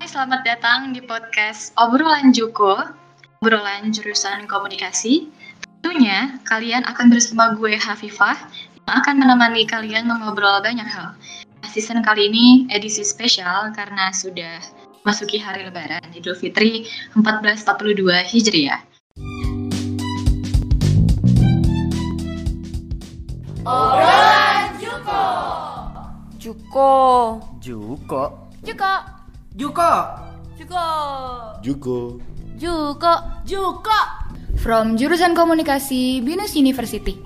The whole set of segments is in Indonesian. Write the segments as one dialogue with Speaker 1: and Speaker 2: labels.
Speaker 1: selamat datang di podcast Obrolan Juko, obrolan jurusan komunikasi. Tentunya kalian akan bersama gue Hafifah yang akan menemani kalian mengobrol banyak hal. Season kali ini edisi spesial karena sudah masuki hari lebaran Idul Fitri 1442 Hijriah.
Speaker 2: Obrolan Juko.
Speaker 3: Juko.
Speaker 4: Juko.
Speaker 2: Juko.
Speaker 4: Juko.
Speaker 2: Juko.
Speaker 5: Juko.
Speaker 2: Juko. Juko. From jurusan komunikasi Binus University.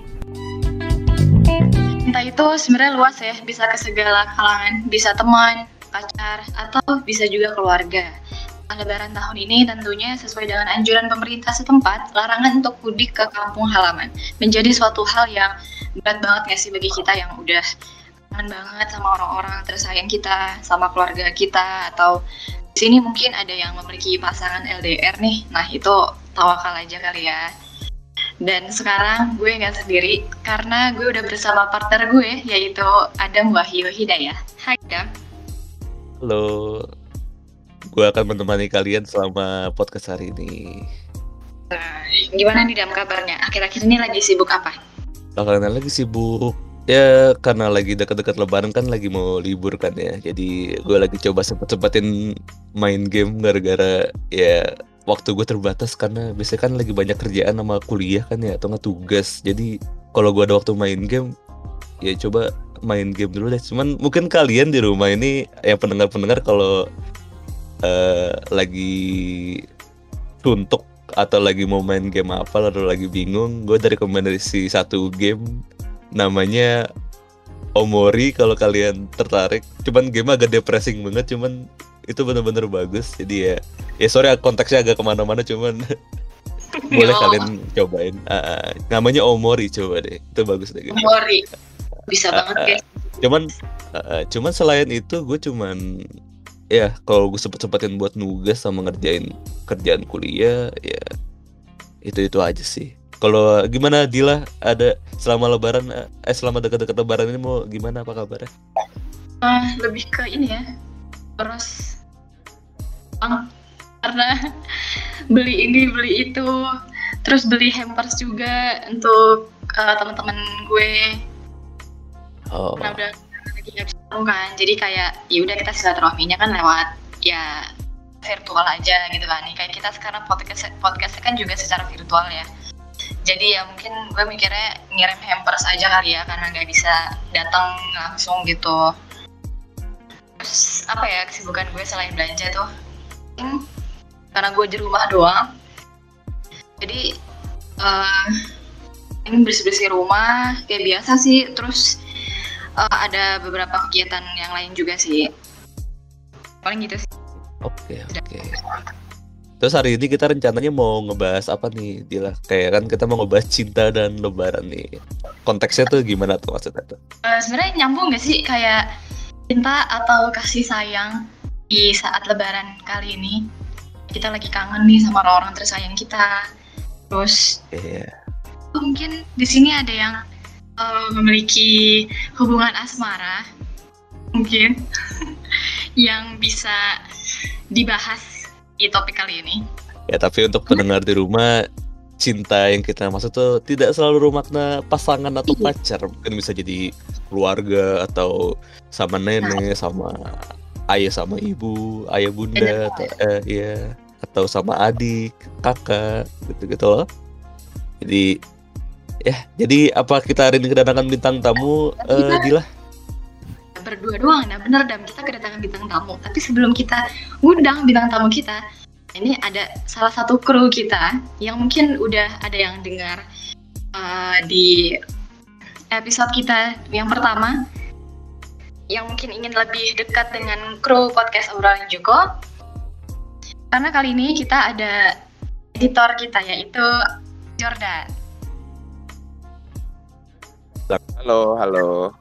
Speaker 1: Cinta itu sebenarnya luas ya, bisa ke segala kalangan, bisa teman, pacar, atau bisa juga keluarga. Lebaran tahun ini tentunya sesuai dengan anjuran pemerintah setempat, larangan untuk mudik ke kampung halaman menjadi suatu hal yang berat banget nggak sih bagi kita yang udah kangen banget sama orang-orang tersayang kita, sama keluarga kita, atau di sini mungkin ada yang memiliki pasangan LDR nih, nah itu tawakal aja kali ya. Dan sekarang gue nggak sendiri karena gue udah bersama partner gue yaitu Adam Wahyu Hidayah. Hai Adam.
Speaker 5: Halo. Gue akan menemani kalian selama podcast hari ini.
Speaker 1: Nah, gimana nih Dam kabarnya? Akhir-akhir ini lagi sibuk apa?
Speaker 5: Bakalan lagi sibuk. Ya karena lagi dekat-dekat lebaran kan lagi mau libur kan ya. Jadi gue lagi coba sempet-sempetin main game gara-gara ya waktu gue terbatas karena biasanya kan lagi banyak kerjaan sama kuliah kan ya atau nggak tugas. Jadi kalau gue ada waktu main game ya coba main game dulu deh. Cuman mungkin kalian di rumah ini yang pendengar-pendengar kalau eh, lagi suntuk atau lagi mau main game apa lalu lagi bingung, gue dari rekomendasi satu game namanya Omori kalau kalian tertarik. Cuman game agak depressing banget, cuman itu bener-bener bagus. Jadi ya, ya sorry konteksnya agak ke mana-mana, cuman boleh
Speaker 1: Ya.
Speaker 5: kalian cobain. Ah. namanya Omori coba deh, itu bagus deh. game.
Speaker 1: Mori. Bisa banget guys.
Speaker 5: Cuman, ah. cuman selain itu gue cuman ya kalau gue sempet-sempetin buat nugas sama ngerjain kerjaan kuliah ya itu itu aja sih. Kalau gimana Dila? Ada selama lebaran eh selama dekat-dekat lebaran ini mau gimana? Apa kabarnya?
Speaker 1: Ah, lebih ke ini ya. Terus uang karena beli ini beli itu terus beli hampers juga untuk eh, teman-teman gue.
Speaker 5: Oh,
Speaker 1: karena udah lagi nggak bisa ketemu kan jadi kayak ya udah kita silaturahminya kan lewat ya virtual aja gitu kan. Kayak kita sekarang podcast podcast kan juga secara virtual ya jadi ya mungkin gue mikirnya ngirim hampers aja kali ya karena nggak bisa datang langsung gitu. Terus apa ya kesibukan gue selain belanja tuh? Hmm, karena gue di rumah doang. Jadi eh ini bersih-bersih rumah kayak biasa sih. Terus eh, ada beberapa kegiatan yang lain juga sih. Paling gitu sih.
Speaker 5: Oke oke. Terus hari ini kita rencananya mau ngebahas apa nih Dila? Kayak kan kita mau ngebahas cinta dan lebaran nih. Konteksnya tuh gimana tuh maksudnya tuh?
Speaker 1: Eh, sebenarnya nyambung gak sih kayak cinta atau kasih sayang di saat lebaran kali ini kita lagi kangen nih sama orang-orang tersayang kita terus
Speaker 5: Iya.
Speaker 1: mungkin di sini ada yang eh, memiliki hubungan asmara mungkin yang bisa dibahas di topik kali ini.
Speaker 5: Ya tapi untuk pendengar di rumah cinta yang kita maksud tuh tidak selalu bermakna pasangan atau pacar. Mungkin bisa jadi keluarga atau sama nenek sama ayah sama ibu ayah bunda atau eh, iya atau sama adik kakak gitu gitu loh. Jadi ya jadi apa kita hari ini kedatangan bintang tamu eh, Dila
Speaker 1: berdua doang. Nah bener dam kita kedatangan bintang tamu. Tapi sebelum kita undang bintang tamu kita ini ada salah satu kru kita yang mungkin udah ada yang dengar uh, di episode kita yang pertama yang mungkin ingin lebih dekat dengan kru podcast obrolan Joko. Karena kali ini kita ada editor kita yaitu Jordan.
Speaker 6: Halo, halo.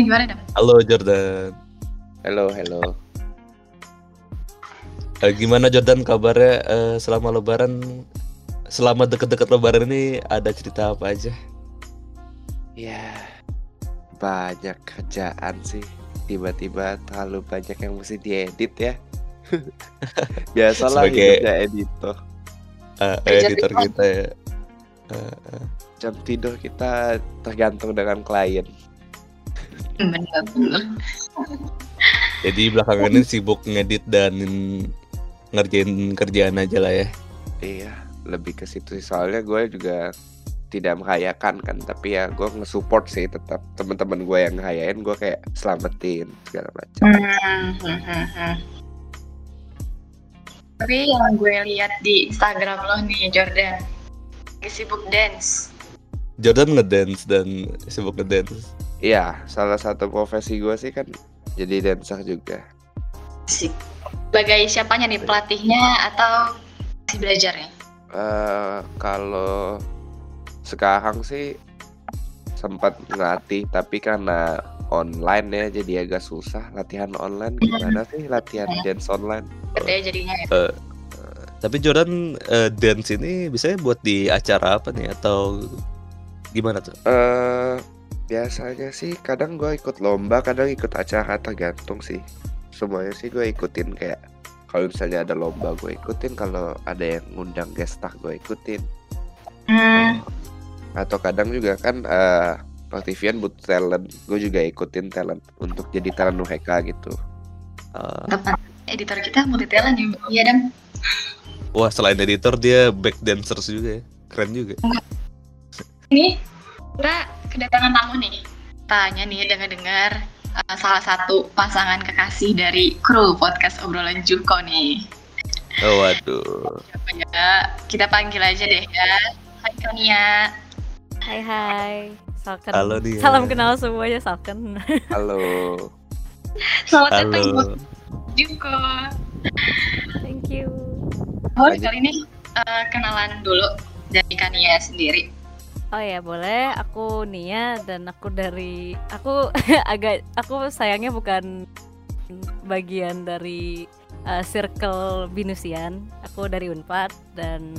Speaker 1: Gimana dam?
Speaker 5: halo Jordan
Speaker 6: Halo, halo.
Speaker 5: Eh, gimana Jordan kabarnya eh, selama lebaran selama deket-deket lebaran ini ada cerita apa aja
Speaker 6: Ya, banyak kerjaan sih. Tiba-tiba terlalu banyak yang mesti diedit ya. Biasalah
Speaker 5: Sebagai-
Speaker 6: hidupnya editor.
Speaker 5: Eh,
Speaker 1: Kerja
Speaker 5: editor
Speaker 1: di-
Speaker 5: kita ya. Eh, eh.
Speaker 6: Jam tidur kita tergantung dengan klien.
Speaker 1: Bener-bener.
Speaker 5: Jadi belakangan ini sibuk ngedit dan ngerjain kerjaan aja lah ya.
Speaker 6: Iya, lebih ke situ sih. Soalnya gue juga tidak menghayakan kan, tapi ya gue nge-support sih tetap teman-teman gue yang ngehayain gue kayak selamatin segala macam.
Speaker 1: Hmm, hmm, hmm, hmm. Tapi yang gue lihat di Instagram lo nih Jordan, sibuk dance.
Speaker 5: Jordan ngedance dan sibuk ngedance.
Speaker 6: Iya, salah satu profesi gue sih kan jadi dancer juga.
Speaker 1: Sik. Sebagai siapanya nih pelatihnya atau masih belajar ya?
Speaker 6: eh kalau sekarang sih sempat ngelatih tapi karena online ya jadi agak susah latihan online gimana sih latihan dance online
Speaker 1: Gede jadinya ya.
Speaker 5: Tapi Jordan eh, dance ini biasanya buat di acara apa nih atau gimana tuh?
Speaker 6: eh biasanya sih kadang gue ikut lomba kadang ikut acara tergantung sih. Semuanya sih gue ikutin kayak kalau misalnya ada lomba gue ikutin kalau ada yang ngundang guest star gue ikutin.
Speaker 1: Hmm,
Speaker 6: atau kadang juga kan eh Pertivian butuh talent gue juga ikutin talent untuk jadi talent mereka gitu.
Speaker 5: Eh,
Speaker 1: teman editor kita multi talent ya, iya dan
Speaker 5: wah selain editor dia back dancers juga ya. Keren juga.
Speaker 1: ini kita kedatangan tamu nih. Tanya nih dengar-dengar uh, salah satu pasangan kekasih dari kru podcast obrolan Juko nih.
Speaker 5: Oh, waduh.
Speaker 1: Siapa ya? Kita panggil aja deh ya. Hai Kania.
Speaker 3: Hai hai. Salken.
Speaker 5: Halo dia.
Speaker 3: Salam kenal semuanya Salken.
Speaker 6: halo
Speaker 1: Selamat datang
Speaker 5: Halo.
Speaker 1: podcast Juko.
Speaker 3: Thank you.
Speaker 1: Oh, kali ini uh, kenalan dulu dari Kania sendiri.
Speaker 3: Oh ya boleh. Aku Nia dan aku dari aku agak aku sayangnya bukan bagian dari uh, circle binusian. Aku dari Unpad dan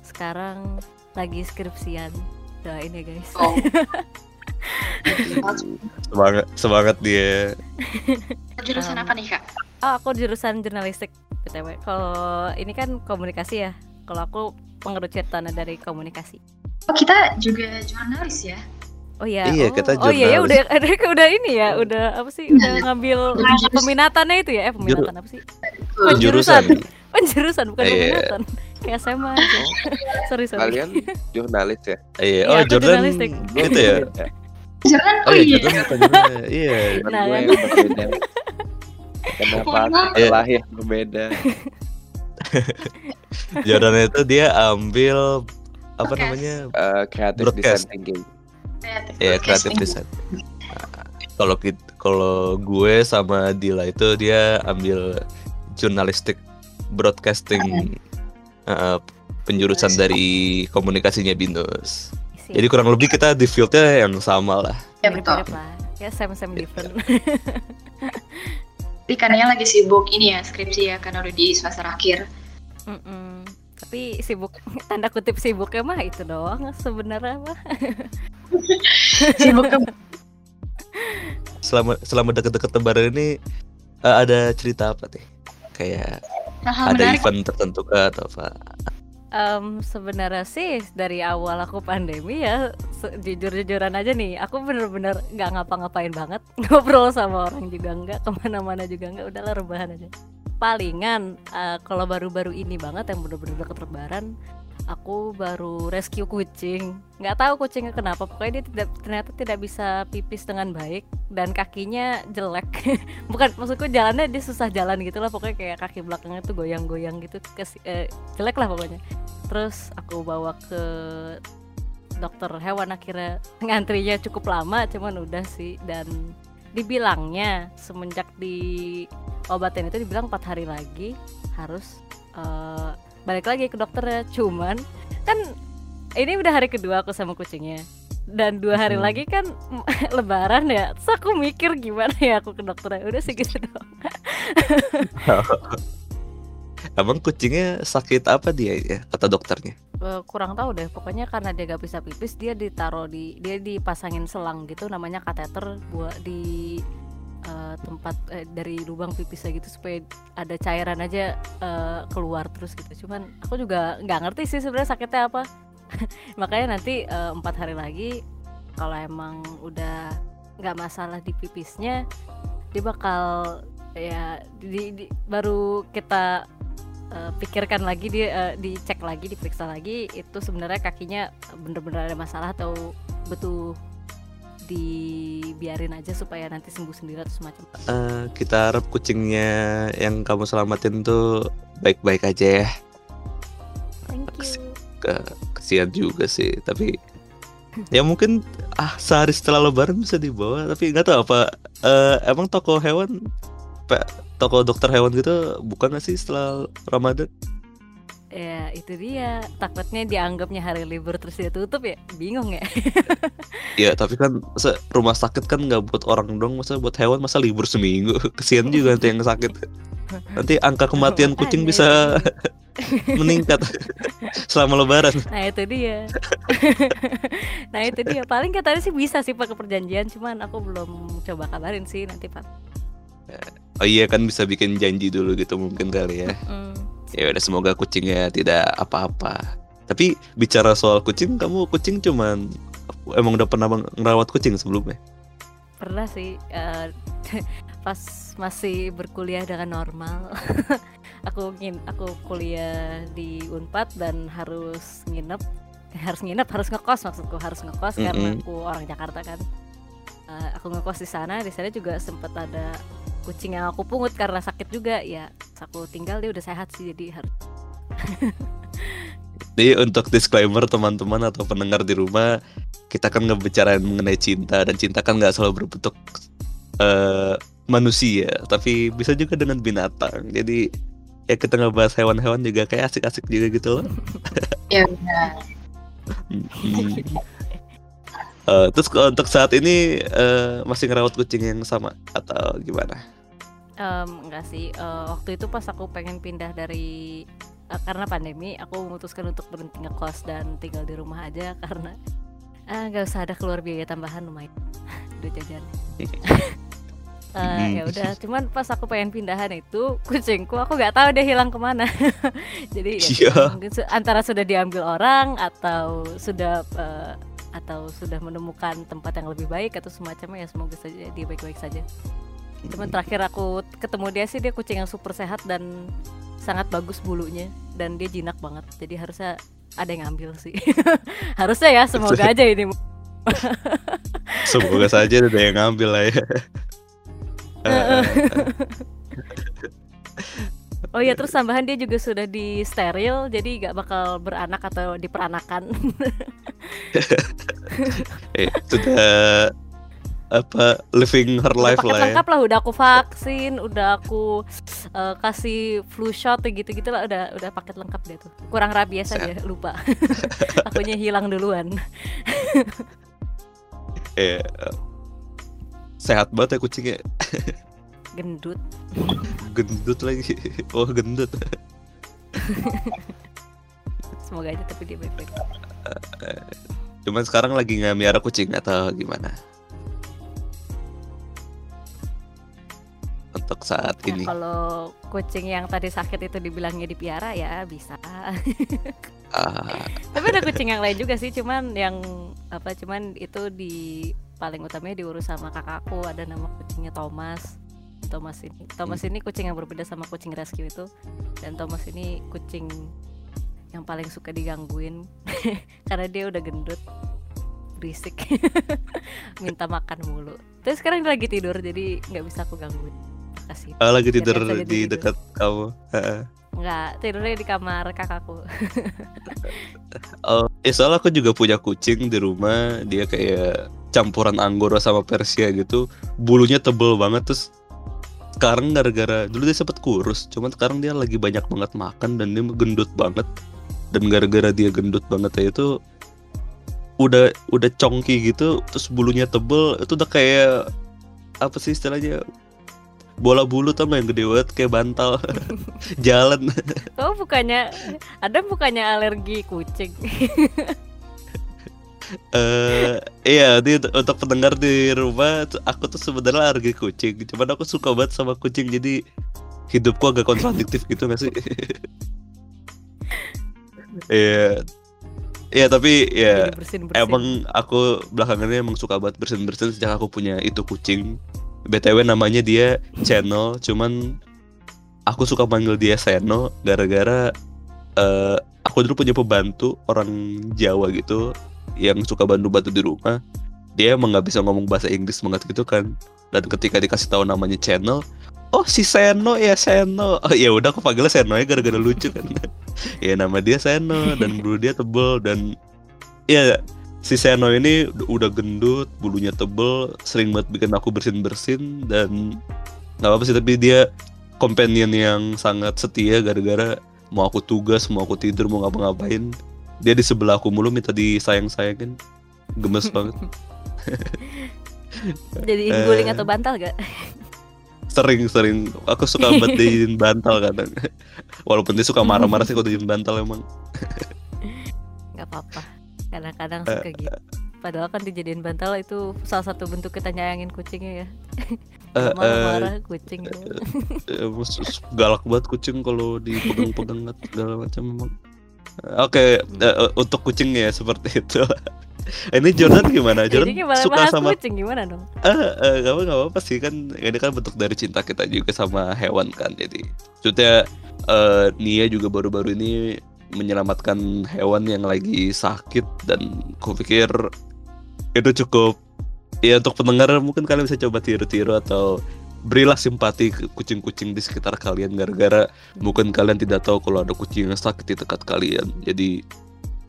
Speaker 3: sekarang lagi skripsian. Doain ya guys.
Speaker 1: Oh.
Speaker 5: Semangat semangat dia.
Speaker 1: Jurusan
Speaker 3: Um,
Speaker 1: apa nih kak?
Speaker 3: Oh, aku jurusan jurnalistik BTW. Kalau ini kan komunikasi ya. Kalau aku pengerucutan dari komunikasi.
Speaker 1: Oh kita juga jurnalis ya?
Speaker 3: Oh iya.
Speaker 5: Iya,
Speaker 3: oh,
Speaker 5: kita
Speaker 3: Oh iya ya udah
Speaker 5: jurnalis.
Speaker 3: udah ini ya, udah apa sih? Udah ngambil
Speaker 1: Jurus.
Speaker 3: peminatannya itu ya? Eh, peminatan apa sih?
Speaker 5: Penjurusan.
Speaker 3: Penjurusan bukan
Speaker 5: Iya.
Speaker 3: peminatan. Kayak SMA aja. sorry, sorry.
Speaker 6: kalian jurnalis ya
Speaker 5: Iya,
Speaker 3: Iya,
Speaker 5: oh Jordan
Speaker 3: jurnalistik.
Speaker 5: gitu ya.
Speaker 1: Jurusan
Speaker 5: Oh
Speaker 1: oh
Speaker 5: iya,
Speaker 1: iya.
Speaker 5: Jordan. Iya.
Speaker 3: Nah,
Speaker 6: gue
Speaker 3: kan.
Speaker 6: yang berbeda kenapa kita lahir berbeda
Speaker 5: Jordan itu dia ambil apa
Speaker 1: Podcast.
Speaker 5: namanya?
Speaker 6: Eh, creative
Speaker 5: Broadcast.
Speaker 6: design thinking
Speaker 1: Kreatif
Speaker 5: Ya, kreatif
Speaker 1: broadcasting.
Speaker 5: design. Nah, Kalau kalau gue sama Dila itu dia ambil jurnalistik broadcasting uh, penjurusan dari komunikasinya Binus.
Speaker 3: Sih.
Speaker 5: Jadi kurang lebih kita di fieldnya yang sama lah.
Speaker 1: Ya betul.
Speaker 3: Ya same same different.
Speaker 1: Tapi Kania lagi sibuk ini ya skripsi ya karena udah di semester akhir.
Speaker 3: Mm-mm. Tapi sibuk tanda kutip sibuknya mah itu doang sebenarnya mah.
Speaker 1: Sibuk
Speaker 5: Selama selama deket-deket lebaran ini uh, ada cerita apa nih? Kayak
Speaker 1: hal-hal
Speaker 5: ada
Speaker 1: menarik.
Speaker 5: event tertentu kah atau apa?
Speaker 3: Em, sebenarnya sih dari awal aku pandemi ya jujur-jujuran aja nih aku bener-bener nggak ngapa-ngapain banget ngobrol sama orang juga nggak ke mana-mana juga nggak udahlah rebahan aja palingan eh, kalau baru-baru ini banget yang bener-bener deket lebaran aku baru rescue kucing. Nggak tahu kucingnya kenapa pokoknya dia tidak ternyata tidak bisa pipis dengan baik dan kakinya jelek. Bukan maksudku jalannya dia susah jalan gitu lah pokoknya kayak kaki belakangnya tuh goyang-goyang gitu kes, eh, jelek lah pokoknya. Terus aku bawa ke dokter hewan akhirnya ngantrinya cukup lama cuman udah sih dan dibilangnya semenjak di obatin itu dibilang empat hari lagi harus eh, balik lagi ke dokternya. Cuman kan ini udah hari kedua aku sama kucingnya. Dan dua hari
Speaker 5: Hmm.
Speaker 3: lagi kan lebaran ya. Terus aku mikir gimana ya aku ke dokternya. Udah sih gitu doang.
Speaker 5: Emang kucingnya sakit apa dia ya kata dokternya?
Speaker 3: Eh, kurang tahu deh. Pokoknya karena dia gak bisa pipis dia ditaruh di dia dipasangin selang gitu namanya kateter buat di eh, tempat eh, dari lubang pipisnya gitu supaya ada cairan aja eh, keluar terus gitu. Cuman aku juga nggak ngerti sih sebenarnya sakitnya apa. Makanya nanti empat hari lagi kalau emang udah nggak masalah di pipisnya dia bakal ya di, di- baru kita eh, pikirkan lagi dia eh, dicek lagi diperiksa lagi itu sebenarnya kakinya bener-bener ada masalah atau betul dibiarin aja supaya nanti sembuh sendiri atau semacam
Speaker 5: Eh, kita harap kucingnya yang kamu selamatin tuh baik-baik aja ya.
Speaker 3: thank you
Speaker 5: Ke kesian juga sih, tapi ya mungkin ah sehari setelah lebaran bisa dibawa, tapi nggak tahu apa eh, emang toko hewan toko dokter hewan gitu bukan nggak sih setelah Ramadan?
Speaker 3: ya itu dia. Takutnya dianggapnya hari libur terus dia tutup ya? Bingung ya?
Speaker 5: Ya tapi kan masa rumah sakit kan nggak buat orang dong, masa buat hewan masa libur seminggu, kesian juga nanti yang sakit. Nanti angka kematian kucing bisa meningkat selama lebaran.
Speaker 3: nah itu dia. Nah itu dia. Paling katanya sih bisa sih pakai perjanjian cuman aku belum coba kabarin sih nanti pak
Speaker 5: Oh iya kan bisa bikin janji dulu gitu mungkin kali ya.
Speaker 3: Hmm.
Speaker 5: Ya udah semoga kucingnya tidak apa-apa. Tapi bicara soal kucing, kamu kucing cuman emang udah pernah ngerawat kucing sebelumnya?
Speaker 3: pernah sih eh, pas masih berkuliah dengan normal aku ngin aku kuliah di Unpad dan harus nginep harus nginep harus ngekos maksudku harus ngekos karena
Speaker 5: Mm-mm.
Speaker 3: aku orang Jakarta kan Eh, aku ngekos di sana di sana juga sempat ada kucing yang aku pungut karena sakit juga ya aku tinggal dia udah sehat sih jadi harus
Speaker 5: Jadi untuk disclaimer teman-teman atau pendengar di rumah, kita kan ngebicarain mengenai cinta dan cinta kan nggak selalu berbentuk eh, manusia, tapi bisa juga dengan binatang. Jadi ya kita ngebahas hewan-hewan juga kayak asik-asik juga gitu loh.
Speaker 1: Ya benar.
Speaker 5: Eh, terus kalau untuk saat ini eh, masih ngerawat kucing yang sama atau gimana?
Speaker 3: Em, enggak sih. Eh, waktu itu pas aku pengen pindah dari eh, karena pandemi aku memutuskan untuk berhenti ngekos dan tinggal di rumah aja karena nggak usah ada keluar biaya tambahan lumayan. Udah jajan. Eh, ya udah. Cuman pas aku pengen pindahan itu kucingku aku nggak tahu dia hilang ke mana. Jadi ya,
Speaker 5: Iya.
Speaker 3: mungkin su- antara sudah diambil orang atau sudah eh, atau sudah menemukan tempat yang lebih baik atau semacamnya ya semoga saja dia baik-baik saja. Cuman terakhir aku ketemu dia sih dia kucing yang super sehat dan sangat bagus bulunya dan dia jinak banget. Jadi harusnya ada yang ngambil sih. Harusnya ya semoga aja ini.
Speaker 5: Semoga saja ada yang ngambil lah ya.
Speaker 3: Oh iya terus tambahan dia juga sudah di steril jadi nggak bakal beranak atau diperanakan
Speaker 5: eh, sudah apa living her life lah ya.
Speaker 3: lengkap lah udah aku vaksin udah aku eh, kasih flu shot gitu gitu lah udah udah paket lengkap deh tuh kurang rabies aja lupa akunya hilang duluan
Speaker 5: Eh, eh, sehat banget ya kucingnya.
Speaker 3: gendut
Speaker 5: Gendut lagi. Oh gendut.
Speaker 3: semoga aja tapi dia baik-baik
Speaker 5: Cuman sekarang lagi nggak miara kucing atau gimana? Untuk saat
Speaker 3: Nah,
Speaker 5: ini.
Speaker 3: kalau kucing yang tadi sakit itu dibilangnya dipiara ya bisa.
Speaker 5: Ah,
Speaker 3: tapi ada kucing yang lain juga sih cuman yang apa cuman itu di paling utamanya diurus sama kakakku ada nama kucingnya Thomas. Thomas ini Thomas ini kucing yang berbeda sama kucing rescue itu. Dan Thomas ini kucing yang paling suka digangguin karena dia udah gendut berisik minta makan mulu terus sekarang dia lagi tidur jadi nggak bisa aku gangguin kasih
Speaker 5: ah, lagi tidur di
Speaker 3: tidur.
Speaker 5: dekat kamu.
Speaker 3: Nggak tidurnya di kamar kakakku
Speaker 5: Oh, eh soalnya aku juga punya kucing di rumah. Dia kayak campuran Anggora sama Persia gitu. Bulunya tebel banget terus sekarang gara-gara dulu dia sempet kurus, cuman sekarang dia lagi banyak banget makan dan dia gendut banget. Dan gara-gara dia gendut banget ya itu udah udah congki gitu, terus bulunya tebel, itu udah kayak apa sih istilahnya? Bola bulu nggak yang gede banget kayak bantal jalan.
Speaker 3: Oh bukannya ada bukannya alergi kucing?
Speaker 5: Eh iya, ini untuk- pendengar di rumah tuh, aku tuh sebenarnya alergi kucing. Cuman aku suka banget sama kucing jadi hidupku agak kontradiktif gitu gak sih? Iya. Iya, tapi ya
Speaker 3: bersin-bersin.
Speaker 5: emang aku belakangan ini emang suka banget bersin-bersin sejak aku punya itu kucing. BTW namanya dia Channel, cuman aku suka manggil dia Seno gara-gara eh, aku dulu punya pembantu orang Jawa gitu yang suka bantu-bantu di rumah. Dia emang nggak bisa ngomong bahasa Inggris banget gitu kan. Dan ketika dikasih tahu namanya Channel, oh si Seno ya Seno. Oh ya udah aku panggilnya Seno ya gara-gara lucu kan. ya nama dia Seno dan bulu dia tebel dan ya si Seno ini ud- udah gendut, bulunya tebel, sering banget bikin aku bersin-bersin dan nggak apa-apa sih tapi dia companion yang sangat setia gara-gara mau aku tugas, mau aku tidur, mau ngapa-ngapain dia di sebelah aku mulu minta disayang-sayangin gemes banget
Speaker 3: Jadi
Speaker 5: Eh.
Speaker 3: guling atau bantal gak?
Speaker 5: sering-sering aku suka dijadiin bantal kadang walaupun dia suka marah-marah sih kalau dijadiin bantal emang
Speaker 3: Gak apa-apa. Kadang-kadang
Speaker 5: Eh,
Speaker 3: suka gitu. Padahal kan dijadiin bantal itu salah satu bentuk kita nyayangin kucingnya ya.
Speaker 5: Eh,
Speaker 3: Marah-marah kucing.
Speaker 5: Eh, mus- galak banget kucing kalau dipegang-pegang segala macam memang. Oke, eh, eh, untuk kucing ya seperti itu. Ini Jordan gimana? Jordan
Speaker 3: gimana
Speaker 5: suka sama
Speaker 3: kucing gimana dong?
Speaker 5: eh eh, nggak apa nggak apa sih kan ini kan bentuk dari cinta kita juga sama hewan kan. Jadi maksudnya eh, Nia juga baru-baru ini menyelamatkan hewan yang lagi sakit dan kupikir itu cukup ya untuk pendengar mungkin kalian bisa coba tiru-tiru atau berilah simpati ke kucing-kucing di sekitar kalian gara-gara mungkin kalian tidak tahu kalau ada kucing yang sakit di dekat kalian jadi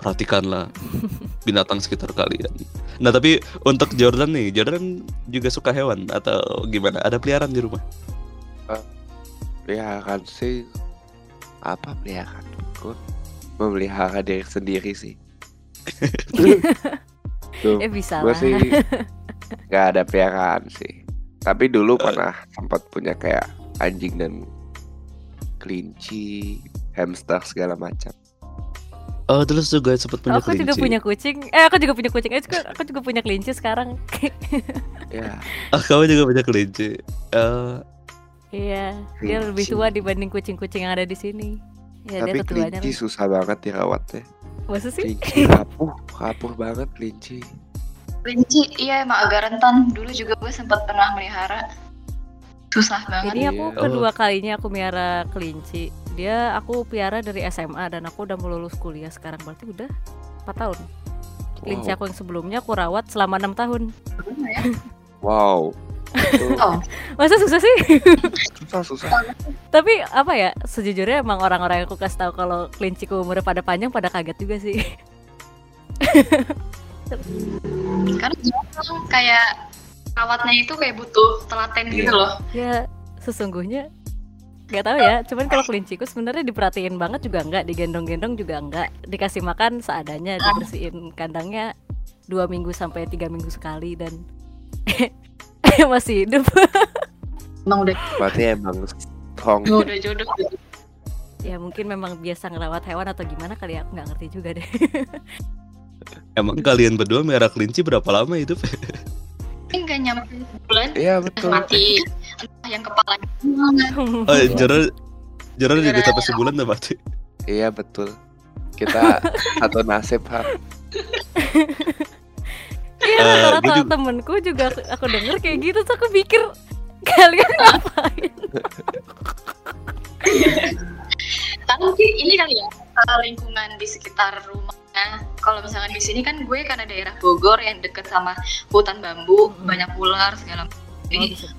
Speaker 5: perhatikanlah binatang sekitar kalian nah tapi untuk Jordan nih Jordan juga suka hewan atau gimana ada peliharaan di rumah
Speaker 6: Peliharaan sih apa peliharaan? Gue memelihara diri sendiri sih. Tuh,
Speaker 3: Eh bisa
Speaker 6: gue
Speaker 3: lah.
Speaker 6: sih nggak ada peliharaan sih. Tapi dulu
Speaker 5: Eh.
Speaker 6: pernah sempat punya kayak anjing dan kelinci, hamster segala macam.
Speaker 5: Oh terus juga sempat punya
Speaker 3: aku juga
Speaker 5: kelinci
Speaker 3: punya kucing. Eh aku juga punya kucing. Eh, juga- aku juga punya kelinci sekarang.
Speaker 6: Ya,
Speaker 5: Ah, kamu juga punya kelinci Eh,
Speaker 3: iya, dia lebih
Speaker 6: Kelinci.
Speaker 3: tua dibanding kucing-kucing yang ada di sini. Ya
Speaker 6: tapi
Speaker 3: dia
Speaker 6: kelinci
Speaker 3: lah.
Speaker 6: susah banget dirawatnya.
Speaker 3: Masa sih?
Speaker 6: Kelinci rapuh, rapuh banget kelinci.
Speaker 1: Kelinci, iya emang agak rentan. Dulu juga gue sempat pernah melihara. Susah banget.
Speaker 3: Ini aku
Speaker 6: Iya.
Speaker 3: kedua kalinya aku miara kelinci. Dia aku piara dari SMA dan aku udah mau lulus kuliah sekarang berarti udah 4 tahun. Kelinci
Speaker 6: Wow.
Speaker 3: aku yang sebelumnya aku rawat selama enam tahun.
Speaker 6: Wow. Itu
Speaker 1: Oh,
Speaker 3: Masa susah sih?
Speaker 6: susah susah.
Speaker 3: Tapi apa ya? Sejujurnya emang orang-orang yang aku kasih tahu kalau kelinciku umurnya pada panjang pada kaget juga sih.
Speaker 1: karena memang kayak rawatnya itu kayak butuh telaten gitu
Speaker 6: Iya.
Speaker 1: loh.
Speaker 3: ya sesungguhnya nggak tahu ya. Cuman kalau kelinciku sebenarnya diperhatiin banget juga enggak, digendong-gendong juga enggak, dikasih makan seadanya, dibersihin kandangnya dua minggu sampai tiga minggu sekali dan masih hidup.
Speaker 1: Emang udah
Speaker 6: Berarti emang strong.
Speaker 1: udah jodoh gitu.
Speaker 3: ya mungkin memang biasa ngerawat hewan atau gimana kali ya aku nggak ngerti juga deh.
Speaker 5: emang kalian berdua merah kelinci berapa lama hidup
Speaker 1: Ini nggak nyampe bulan
Speaker 6: Iya betul.
Speaker 1: mati. Entah yang kepalanya
Speaker 5: oh Jordan Jordan juga sampai sebulan tuh mati
Speaker 6: Iya betul. Kita satu nasib ha.
Speaker 3: Iya
Speaker 5: Eh,
Speaker 3: rata-rata
Speaker 5: juga-
Speaker 3: temenku juga aku, aku denger kayak gitu tuh aku pikir kalian ngapain?
Speaker 1: Mungkin ini kali ya uh, lingkungan di sekitar rumahnya. Kalau misalkan di sini kan gue karena daerah Bogor yang deket sama hutan bambu, banyak ular segala macam.
Speaker 3: Oh,
Speaker 1: Jadi
Speaker 3: bisa.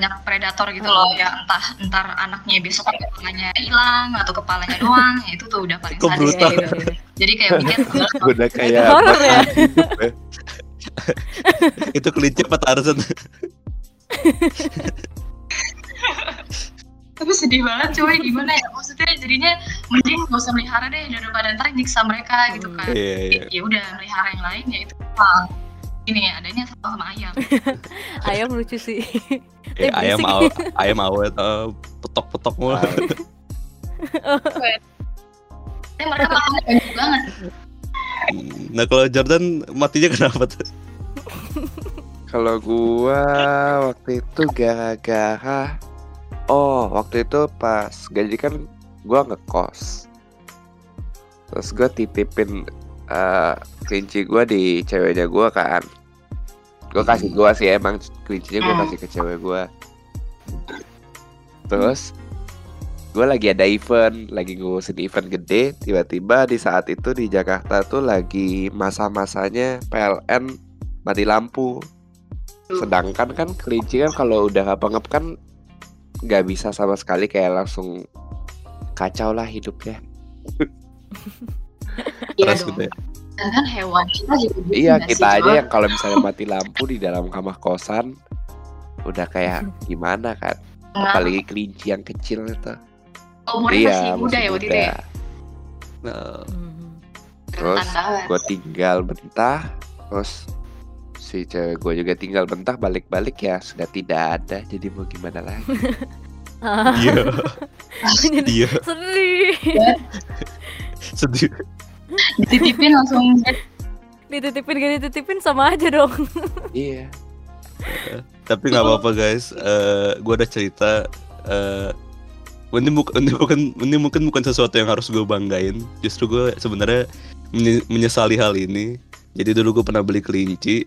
Speaker 1: Banyak predator gitu loh ya entah entar anaknya besok kepalanya hilang atau kepalanya doang ya itu tuh udah paling sadis. gitu. Jadi kayak mikir
Speaker 6: Udah kayak
Speaker 3: horor ya.
Speaker 6: ya.
Speaker 5: itu kelinci apa Tarzan?
Speaker 1: Tapi sedih banget cuy gimana ya? Maksudnya jadinya mending gak usah melihara deh daripada ntar nyiksa mereka gitu kan.
Speaker 5: Iya iya.
Speaker 1: Ya udah melihara yang lain ya itu. Ini ya adanya sama sama ayam.
Speaker 3: Ayam lucu sih.
Speaker 5: Eh,
Speaker 3: Tapi
Speaker 5: ayam
Speaker 3: berisik.
Speaker 5: aw, ayam awet eh, petok-petok mulu.
Speaker 1: Tapi mereka makannya banyak banget
Speaker 5: Hmm, Nah kalau Jordan matinya kenapa tuh?
Speaker 6: Kalau gua waktu itu gara-gara Oh, waktu itu pas gaji kan gua ngekos. Terus gua titipin eh, kelinci gua di ceweknya gua kan. Gua kasih gua sih emang kelincinya gua
Speaker 1: Hmm.
Speaker 6: kasih ke cewek gua. Terus gua lagi ada event, lagi ngurusin event gede, tiba-tiba di saat itu di Jakarta tuh lagi masa-masanya PLN mati lampu. Sedangkan kan kelinci kan kalau udah pengep kan nggak bisa sama sekali kayak langsung kacau lah hidupnya.
Speaker 1: Iya
Speaker 5: Keras ya.
Speaker 1: Kan hewan kita juga gitu
Speaker 6: Iya kita
Speaker 1: sih,
Speaker 6: aja yang kalau misalnya mati lampu di dalam kamar kosan udah kayak gimana kan?
Speaker 1: Nah,
Speaker 6: Apalagi kelinci yang kecil itu.
Speaker 1: umurnya masih
Speaker 6: iya
Speaker 1: muda
Speaker 6: masih
Speaker 1: ya waktu itu ya.
Speaker 5: Nah,
Speaker 3: Mhm.
Speaker 6: Terus gue tinggal bentar, terus si cewek gue juga tinggal bentar balik-balik ya sudah tidak ada. Jadi mau gimana lagi?
Speaker 5: iya, iya,
Speaker 3: sedih
Speaker 5: sedih.
Speaker 1: Dititipin langsung
Speaker 3: dititipin gak dititipin sama aja dong
Speaker 6: iya.
Speaker 5: Tapi nggak apa-apa guys. Eh, gua ada cerita. eh ini, bukan, ini bukan ini mungkin bukan sesuatu yang harus gue banggain. Justru gue sebenarnya menye- menyesali hal ini. Jadi dulu gue pernah beli kelinci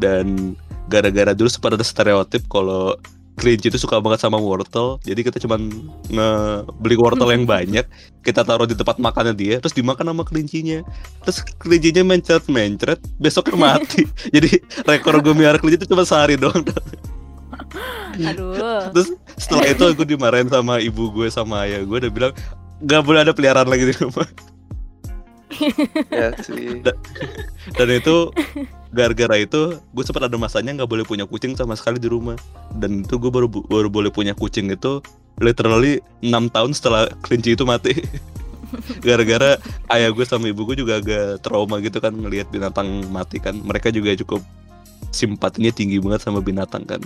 Speaker 5: dan gara-gara dulu sempat ada stereotip kalau kelinci itu suka banget sama wortel. Jadi kita cuman nge- beli wortel yang banyak, kita taruh di tempat makannya dia, terus dimakan sama kelincinya. Terus kelincinya mencret-mencret, besoknya mati. Jadi rekor gue miara kelinci itu cuma sehari doang.
Speaker 3: aduh
Speaker 5: Terus setelah itu aku dimarahin sama ibu gue sama ayah gue udah bilang nggak boleh ada peliharaan lagi di rumah.
Speaker 6: Ya sih.
Speaker 5: Dan itu gara-gara itu gue sempat ada masanya nggak boleh punya kucing sama sekali di rumah. Dan itu gue baru baru boleh punya kucing itu literally 6 tahun setelah kelinci itu mati. Gara-gara ayah gue sama ibu gue juga agak trauma gitu kan ngelihat binatang mati kan. Mereka juga cukup simpatinya tinggi banget sama binatang kan.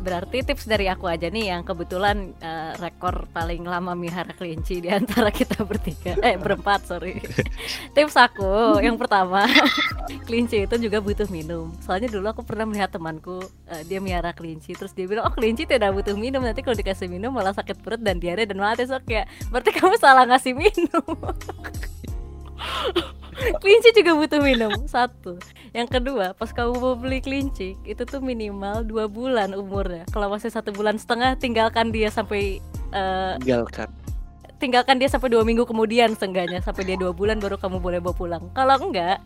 Speaker 3: Berarti tips dari aku aja nih yang kebetulan eh, rekor paling lama mihara kelinci di antara kita bertiga eh berempat sorry. tips aku yang pertama kelinci itu juga butuh minum. Soalnya dulu aku pernah melihat temanku eh, dia miara kelinci terus dia bilang oh kelinci tidak butuh minum nanti kalau dikasih minum malah sakit perut dan diare dan mati so kayak berarti kamu salah ngasih minum. kelinci juga butuh minum satu. Yang kedua pas kamu mau beli kelinci itu tuh minimal dua bulan umurnya. Kalau masih satu bulan setengah tinggalkan dia sampai eh,
Speaker 6: Tinggalkan.
Speaker 3: tinggalkan dia sampai dua minggu kemudian seenggaknya sampai dia dua bulan baru kamu boleh bawa pulang. Kalau enggak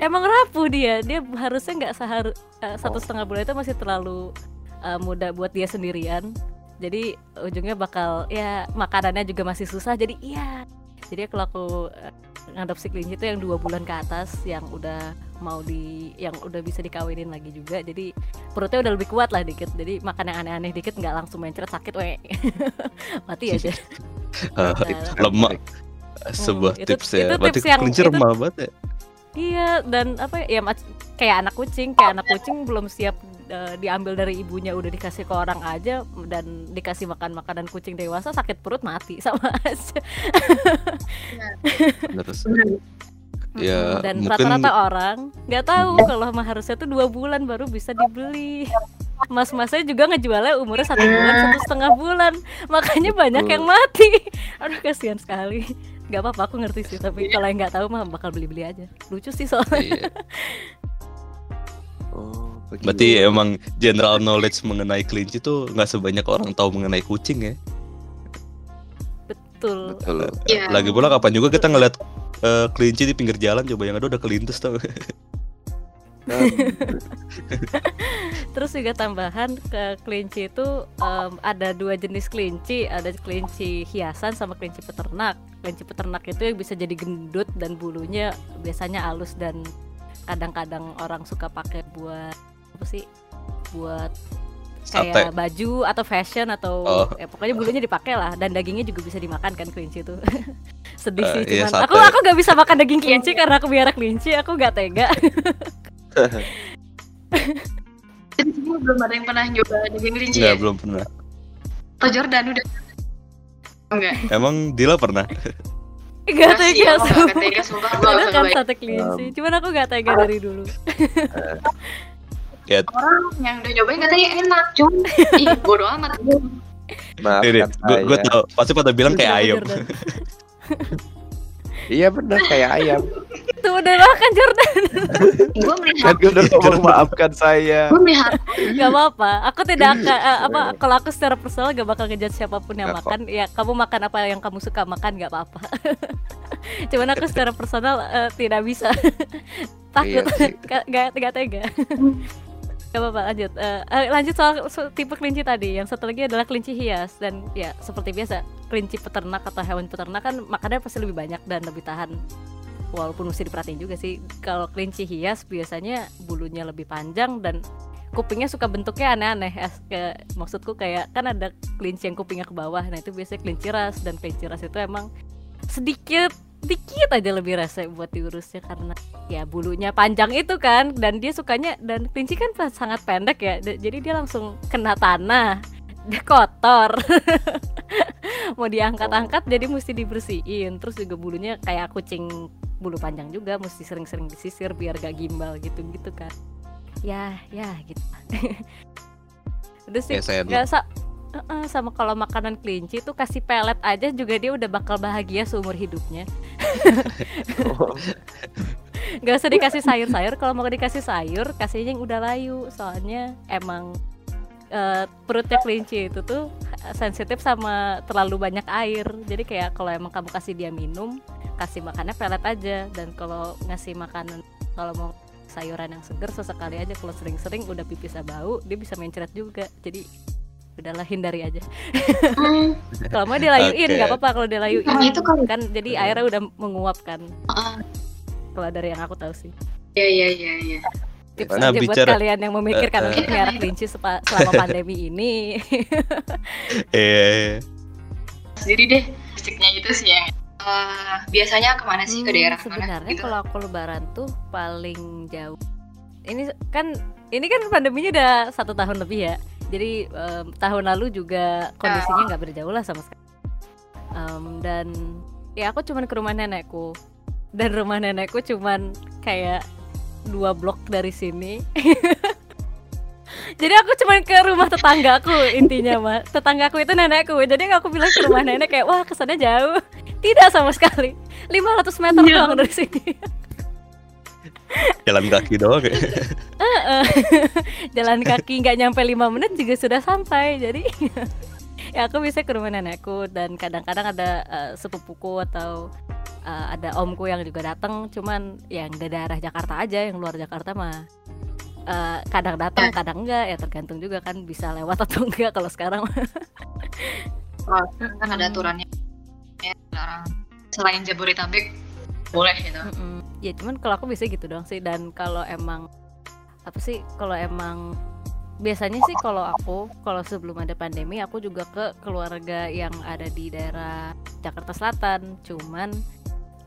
Speaker 3: emang rapuh dia. Dia harusnya nggak seharus satu setengah bulan itu masih terlalu eh, muda buat dia sendirian. Jadi ujungnya bakal ya makanannya juga masih susah. Jadi iya jadi kalau aku eh, ngadopsi kelinci itu yang dua bulan ke atas yang udah mau di yang udah bisa dikawinin lagi juga. Jadi perutnya udah lebih kuat lah dikit. Jadi makan yang aneh-aneh dikit nggak langsung mencret sakit weh. Mati aja
Speaker 5: Eh,
Speaker 3: Nah,
Speaker 5: lemah sebuah
Speaker 3: itu-
Speaker 5: tips ya.
Speaker 3: itu
Speaker 5: Berarti
Speaker 3: tips yang-
Speaker 5: kelinci
Speaker 3: itu-
Speaker 5: banget ya.
Speaker 3: Iya dan apa ya mac- kayak anak kucing kayak anak kucing belum siap eh, diambil dari ibunya udah dikasih ke orang aja dan dikasih makan makanan kucing dewasa sakit perut mati sama aja.
Speaker 5: Terus. Ya,
Speaker 3: dan
Speaker 5: mungkin-
Speaker 3: rata-rata orang nggak tahu kalau mah harusnya tuh dua bulan baru bisa dibeli. Mas-masnya juga ngejualnya umurnya satu bulan satu setengah bulan makanya banyak yang mati. Aduh kasihan sekali. Gak apa-apa aku ngerti sih tapi kalau yang nggak tahu mah bakal beli-beli aja. Lucu sih soalnya.
Speaker 5: iya.
Speaker 6: Oh, begitu.
Speaker 5: Berarti emang general knowledge mengenai kelinci tuh nggak sebanyak orang tahu mengenai kucing ya.
Speaker 3: Betul.
Speaker 6: betul.
Speaker 1: Iya.
Speaker 5: Lagi pula kapan juga kita ngeliat eh, kelinci di pinggir jalan coba yang ada udah kelindes tau.
Speaker 3: Terus juga tambahan ke kelinci itu em, ada dua jenis kelinci, ada kelinci hiasan sama kelinci peternak. Kelinci peternak itu yang bisa jadi gendut dan bulunya biasanya halus dan kadang-kadang orang suka pakai buat apa sih? Buat
Speaker 5: Sate.
Speaker 3: kayak baju atau fashion atau
Speaker 5: Oh.
Speaker 3: ya pokoknya bulunya dipakai lah dan dagingnya juga bisa dimakan kan kelinci itu. Sedih
Speaker 5: Eh,
Speaker 3: sih
Speaker 5: iya,
Speaker 3: cuman aku
Speaker 5: sate.
Speaker 3: aku gak bisa makan daging kelinci karena aku biara kelinci, aku gak tega.
Speaker 1: Belum ada yang pernah nyoba daging kelinci
Speaker 5: Nggak
Speaker 1: ya?
Speaker 5: belum pernah.
Speaker 1: Atau Jordan udah? Enggak.
Speaker 5: Emang Dila pernah?
Speaker 3: Gak
Speaker 1: Enggak sih,
Speaker 3: tega
Speaker 1: aku
Speaker 3: sumpah.
Speaker 1: gak tega sumpah gue
Speaker 3: Ada
Speaker 1: gak
Speaker 3: kan sate kelinci, cuman aku gak tega dari dulu.
Speaker 5: Ya,
Speaker 1: Orang yang udah nyobain katanya enak, cuma ih bodo amat.
Speaker 6: Maafkan
Speaker 5: gue gue tau pasti pada bilang kayak ayam.
Speaker 6: Iya bener kayak ayam.
Speaker 3: Tuh udah makan Jordan.
Speaker 1: Gue
Speaker 6: Kan
Speaker 1: melihat,
Speaker 6: gue udah ngomong maafkan saya.
Speaker 1: gue melihat
Speaker 3: Gak apa-apa. Aku tidak akan eh, apa kalau aku secara personal gak bakal ngejudge siapa pun
Speaker 6: yang kok.
Speaker 3: makan. Ya kamu makan apa yang kamu suka makan gak apa-apa. Cuman aku secara personal eh, tidak bisa. Takut.
Speaker 6: Iya
Speaker 3: gak, gak, gak tega. Gak apa-apa lanjut. Eh, lanjut soal so- tipe kelinci tadi. Yang satu lagi adalah kelinci hias dan ya seperti biasa kelinci peternak atau hewan peternak kan makannya pasti lebih banyak dan lebih tahan. Walaupun mesti diperhatiin juga sih. Kalau kelinci hias biasanya bulunya lebih panjang dan kupingnya suka bentuknya aneh-aneh. Maksudku kayak kan ada kelinci yang kupingnya ke bawah. Nah itu biasanya kelinci ras dan kelinci ras itu emang sedikit dikit aja lebih rese buat diurusnya karena ya bulunya panjang itu kan dan dia sukanya dan kelinci kan sangat pendek ya jadi dia langsung kena tanah dia kotor. Mau diangkat-angkat jadi mesti dibersihin terus juga bulunya kayak kucing bulu panjang juga mesti sering-sering disisir biar gak gimbal gitu-gitu kan. Ya ya gitu. Udah sih nggak sa Heeh, sama kalau makanan kelinci tuh kasih pelet aja juga dia udah bakal bahagia seumur hidupnya. Gak usah dikasih sayur-sayur Kalau mau dikasih sayur Kasihnya yang udah layu. Soalnya emang eh, Perutnya kelinci itu tuh Sensitif sama terlalu banyak air. Jadi kayak kalau emang kamu kasih dia minum Kasih makannya pelet aja. Dan kalau ngasih makanan Kalau mau sayuran yang seger Sesekali aja. Kalau sering-sering udah pipis bau Dia bisa mencret juga. Jadi udahlah hindari aja.
Speaker 1: Hmm,
Speaker 3: kalau mau dilayuin nggak apa-apa kalau dilayuin.
Speaker 1: Nah, itu kan-
Speaker 3: kan jadi airnya udah menguap kan.
Speaker 1: Ah,
Speaker 3: kalau dari yang aku tahu sih.
Speaker 1: Iya iya iya iya.
Speaker 3: tips
Speaker 5: Nah,
Speaker 3: aja buat
Speaker 5: bicara-
Speaker 3: kalian yang memikirkan untuk
Speaker 1: eh.
Speaker 3: melihara kelinci selama pandemi ini.
Speaker 5: Eh,
Speaker 1: Sendiri deh, basicnya itu sih yang eh, biasanya ke mana sih? Ke
Speaker 3: Hmm,
Speaker 1: daerah mana?
Speaker 3: sebenarnya
Speaker 1: Gitu.
Speaker 3: kalau aku lebaran tuh paling jauh ini kan ini kan pandeminya udah satu tahun lebih ya. Jadi em, tahun lalu juga kondisinya nggak berjauh lah sama sekali. Em, dan ya aku cuman ke rumah nenekku. Dan rumah nenekku cuman kayak dua blok dari sini. Jadi aku cuman ke rumah tetanggaku intinya mah tetanggaku itu nenekku. Jadi aku bilang ke rumah nenek kayak wah kesannya jauh. Tidak sama sekali. 500 meter
Speaker 1: Iya.
Speaker 3: doang dari sini
Speaker 5: jalan kaki doang ya.
Speaker 3: Jalan kaki nggak nyampe lima menit juga sudah sampai jadi ya aku bisa ke rumah nenekku dan kadang-kadang ada eh, sepupuku atau eh, ada omku yang juga datang cuman yang di daerah Jakarta aja yang luar Jakarta mah eh, kadang datang kadang enggak ya tergantung juga kan bisa lewat atau enggak kalau sekarang.
Speaker 1: Oh, kan ada aturannya. Ya selain Jabodetabek boleh gitu.
Speaker 3: Mm-mm. ya cuman kalau aku bisa gitu dong sih. Dan kalau emang apa sih kalau emang biasanya sih kalau aku kalau sebelum ada pandemi aku juga ke keluarga yang ada di daerah Jakarta Selatan. Cuman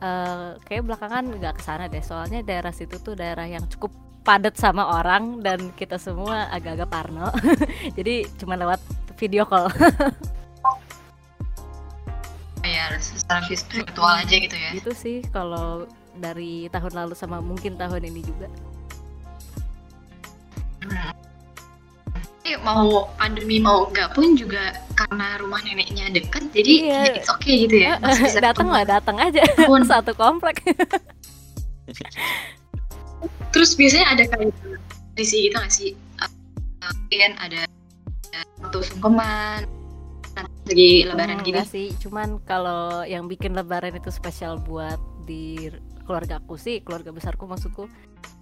Speaker 3: eh kayak belakangan nggak ke sana deh. Soalnya daerah situ tuh daerah yang cukup padat sama orang dan kita semua agak-agak parno. Jadi cuma lewat video call
Speaker 1: secara virtual aja gitu ya.
Speaker 3: gitu sih kalau dari tahun lalu sama mungkin tahun ini juga
Speaker 1: Tapi mau pandemi mau enggak pun juga karena rumah neneknya dekat jadi
Speaker 3: Iya.
Speaker 1: ya it's okay gitu ya.
Speaker 3: Datang lah datang aja
Speaker 1: Pun.
Speaker 3: satu komplek
Speaker 1: Terus biasanya ada kayak tradisi gitu nggak sih? Uh, ada ada sungkeman lagi lebaran
Speaker 3: Hmm,
Speaker 1: gini.
Speaker 3: enggak sih cuman kalau yang bikin lebaran itu spesial buat di keluarga aku sih keluarga besarku maksudku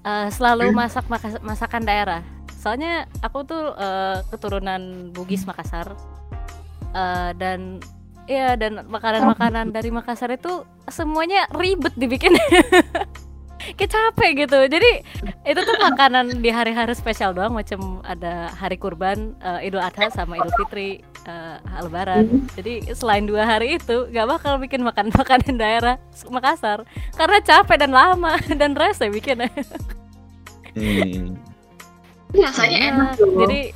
Speaker 3: eh, selalu masak maka- masakan daerah. Soalnya aku tuh eh, keturunan Bugis Makassar. Eh, dan ya dan makanan-makanan dari Makassar itu semuanya ribet dibikin. Kayak capek gitu. Jadi itu tuh makanan di hari-hari spesial doang macam ada hari kurban eh, Idul Adha sama Idul Fitri eh, Lebaran jadi selain dua hari itu gak bakal bikin makan makanan daerah Makassar karena capek dan lama dan rese bikinnya
Speaker 5: Hmm.
Speaker 1: Rasanya enak loh.
Speaker 3: jadi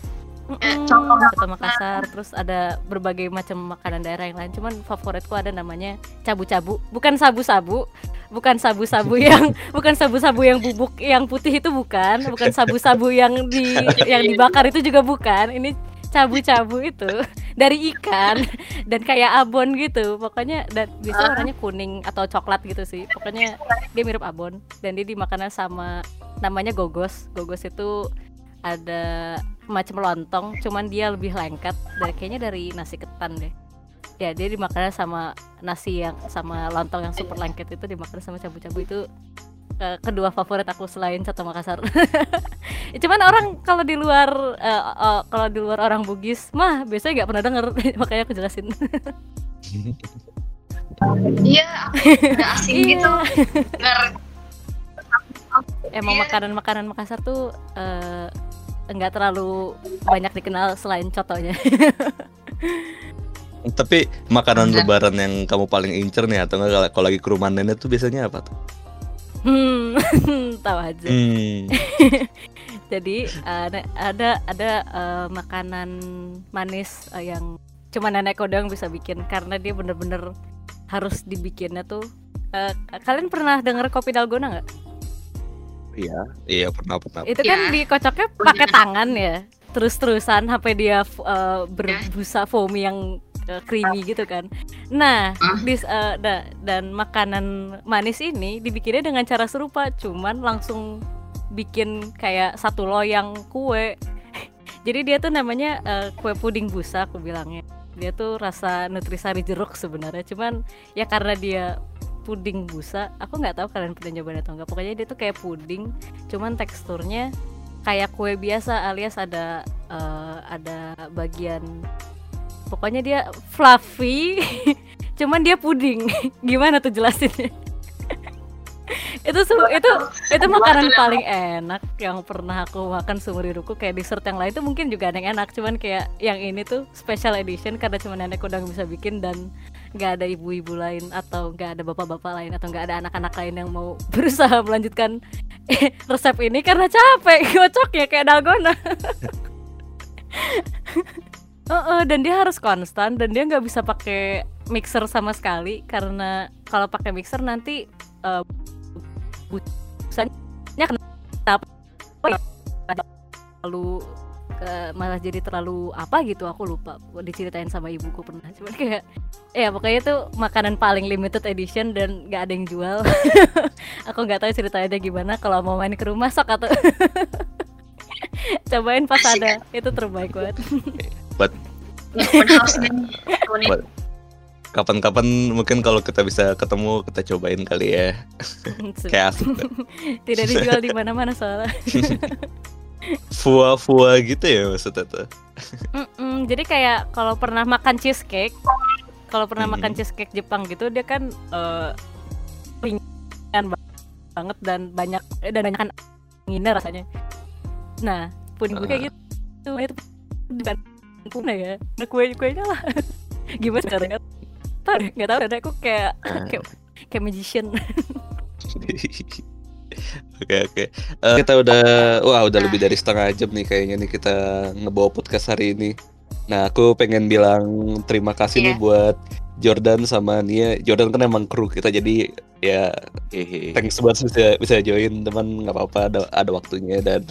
Speaker 1: contoh
Speaker 3: Soto Makassar, terus ada berbagai macam makanan daerah yang lain. Cuman favoritku ada namanya cabu-cabu, bukan sabu-sabu, bukan sabu-sabu yang bukan sabu-sabu yang bubuk yang putih itu bukan, bukan sabu-sabu yang di yang dibakar itu juga bukan. Ini cabu-cabu itu dari ikan dan kayak abon gitu. Pokoknya dan biasanya warnanya kuning atau coklat gitu sih. Pokoknya dia mirip abon dan dia dimakan sama namanya gogos. Gogos itu ada macam lontong, cuman dia lebih lengket dari kayaknya dari nasi ketan deh. Ya dia dimakan sama nasi yang sama lontong yang super lengket itu dimakan sama cabu-cabu itu eh, kedua favorit aku selain soto Makassar. cuman orang kalau di luar eh, eh, kalau di luar orang Bugis mah biasanya nggak pernah denger makanya aku jelasin.
Speaker 1: Iya, aku udah asing
Speaker 3: Iya.
Speaker 1: gitu. Nggak
Speaker 3: Emang
Speaker 1: Iya.
Speaker 3: makanan-makanan Makassar tuh eh, enggak terlalu banyak dikenal selain cotonya.
Speaker 5: Tapi makanan
Speaker 1: Enggak.
Speaker 5: lebaran yang kamu paling incer nih atau enggak kalau- kalau lagi ke rumah nenek tuh biasanya apa tuh?
Speaker 3: Hmm, tahu aja.
Speaker 5: Hmm.
Speaker 3: Jadi ada ada ada eh, makanan manis eh, yang cuma nenek kodang bisa bikin karena dia bener-bener harus dibikinnya tuh. eh, kalian pernah dengar kopi dalgona nggak?
Speaker 6: Iya.
Speaker 5: Iya pernah pernah.
Speaker 3: Itu kan
Speaker 1: Iya.
Speaker 3: dikocoknya pakai tangan ya, terus-terusan sampai dia eh, berbusa foamy yang eh, creamy gitu kan. Nah,
Speaker 1: Ah.
Speaker 3: dis- eh, da- dan makanan manis ini dibikinnya dengan cara serupa, cuman langsung bikin kayak satu loyang kue. Jadi dia tuh namanya eh, kue puding busa aku bilangnya. Dia tuh rasa nutrisari jeruk sebenarnya, cuman ya karena dia puding busa, aku nggak tahu kalian pernah nyobain atau enggak. Pokoknya dia tuh kayak puding, cuman teksturnya kayak kue biasa alias ada eh, ada bagian pokoknya dia fluffy cuman dia puding. Gimana tuh jelasinnya? Itu su- itu itu makanan paling enak yang pernah aku makan seumur hidupku. Kayak dessert yang lain tuh mungkin juga ada yang enak cuman kayak yang ini tuh special edition karena cuma nenek udah bisa bikin dan nggak ada ibu-ibu lain atau nggak ada bapak-bapak lain atau nggak ada anak-anak lain yang mau berusaha melanjutkan resep ini karena capek gocoknya kayak dalgona Heeh, dan dia harus konstan dan dia nggak bisa pakai mixer sama sekali karena kalau pakai mixer nanti eh, busanya kenapa terlalu ke- malah jadi terlalu apa gitu aku lupa. Diceritain sama ibuku pernah cuman kayak ya pokoknya itu makanan paling limited edition dan nggak ada yang jual. Aku nggak tahu ceritanya gimana kalau mau main ke rumah sok atau cobain pas ada itu terbaik banget
Speaker 5: Buat- Kapan-kapan mungkin kalau kita bisa ketemu kita cobain kali ya. Kayak asik.
Speaker 3: tidak dijual di mana-mana soalnya
Speaker 5: Fua-fua gitu ya maksudnya tuh.
Speaker 3: Mm-mm, jadi kayak kalau pernah makan cheesecake kalau pernah
Speaker 5: Hmm.
Speaker 3: makan cheesecake Jepang gitu dia kan eh, ringan ba- banget dan banyak eh, dan banyak kan anginnya rasanya nah puding gue kayak gitu itu punya ya nah kue kuenya lah gimana sekarang nggak tahu deh nggak tahu deh aku kayak kayak kayak magician
Speaker 5: Oke oke. Eh, kita udah wah udah lebih dari setengah jam nih kayaknya nih kita ngebawa podcast hari ini. Nah aku pengen bilang terima kasih nih
Speaker 1: Iya.
Speaker 5: buat Jordan sama Nia. Jordan kan emang kru kita jadi ya
Speaker 6: Hehe.
Speaker 5: thanks banget bisa bisa join teman nggak apa-apa ada ada waktunya dan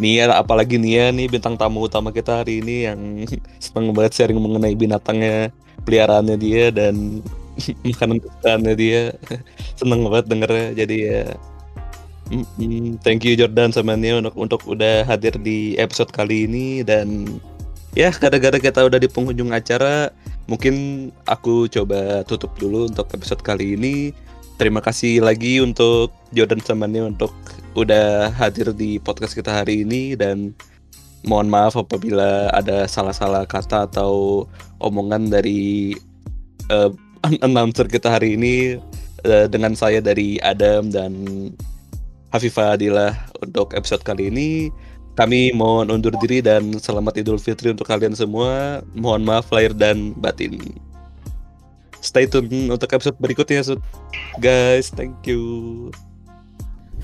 Speaker 5: Nia apalagi Nia nih bintang tamu utama kita hari ini yang seneng banget sharing mengenai binatangnya peliharaannya dia dan makanan kesukaannya dia. Seneng banget dengernya jadi ya. Thank you Jordan sama Nia untuk untuk udah hadir di episode kali ini dan ya gara-gara kita udah di penghujung acara mungkin aku coba tutup dulu untuk episode kali ini. Terima kasih lagi untuk Jordan sama Nia untuk udah hadir di podcast kita hari ini dan mohon maaf apabila ada salah-salah kata atau omongan dari eh, announcer kita hari ini eh, dengan saya dari Adam dan Hafifah Adila untuk episode kali ini kami mohon undur diri dan selamat Idul Fitri untuk kalian semua. Mohon maaf lahir dan batin. Stay tune untuk episode berikutnya. Guys, thank you.